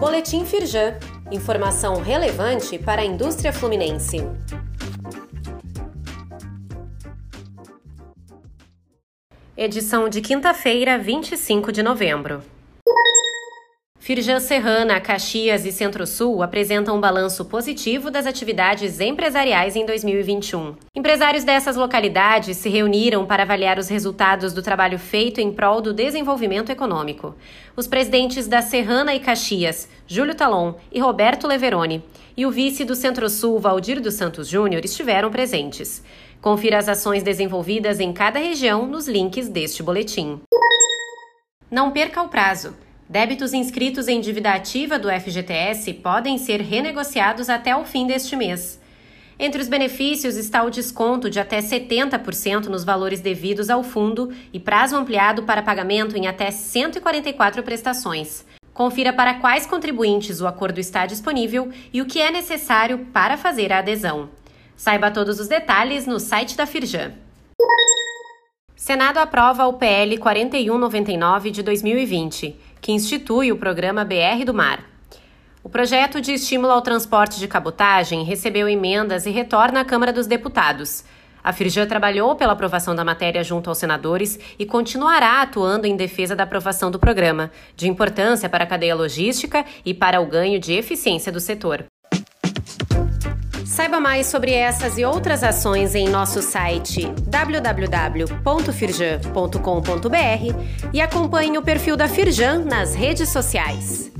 Boletim Firjan. Informação relevante para a indústria fluminense. Edição de quinta-feira, 25 de novembro. Firjan Serrana, Caxias e Centro-Sul apresentam um balanço positivo das atividades empresariais em 2021. Empresários dessas localidades se reuniram para avaliar os resultados do trabalho feito em prol do desenvolvimento econômico. Os presidentes da Serrana e Caxias, Júlio Talon e Roberto Leveroni, e o vice do Centro-Sul, Valdir dos Santos Júnior, estiveram presentes. Confira as ações desenvolvidas em cada região nos links deste boletim. Não perca o prazo. Débitos inscritos em dívida ativa do FGTS podem ser renegociados até o fim deste mês. Entre os benefícios está o desconto de até 70% nos valores devidos ao fundo e prazo ampliado para pagamento em até 144 prestações. Confira para quais contribuintes o acordo está disponível e o que é necessário para fazer a adesão. Saiba todos os detalhes no site da Firjan. Senado aprova o PL 4199 de 2020, que institui o programa BR do Mar. O projeto de estímulo ao transporte de cabotagem recebeu emendas e retorna à Câmara dos Deputados. A Firjan trabalhou pela aprovação da matéria junto aos senadores e continuará atuando em defesa da aprovação do programa, de importância para a cadeia logística e para o ganho de eficiência do setor. Saiba mais sobre essas e outras ações em nosso site www.firjan.com.br e acompanhe o perfil da Firjan nas redes sociais.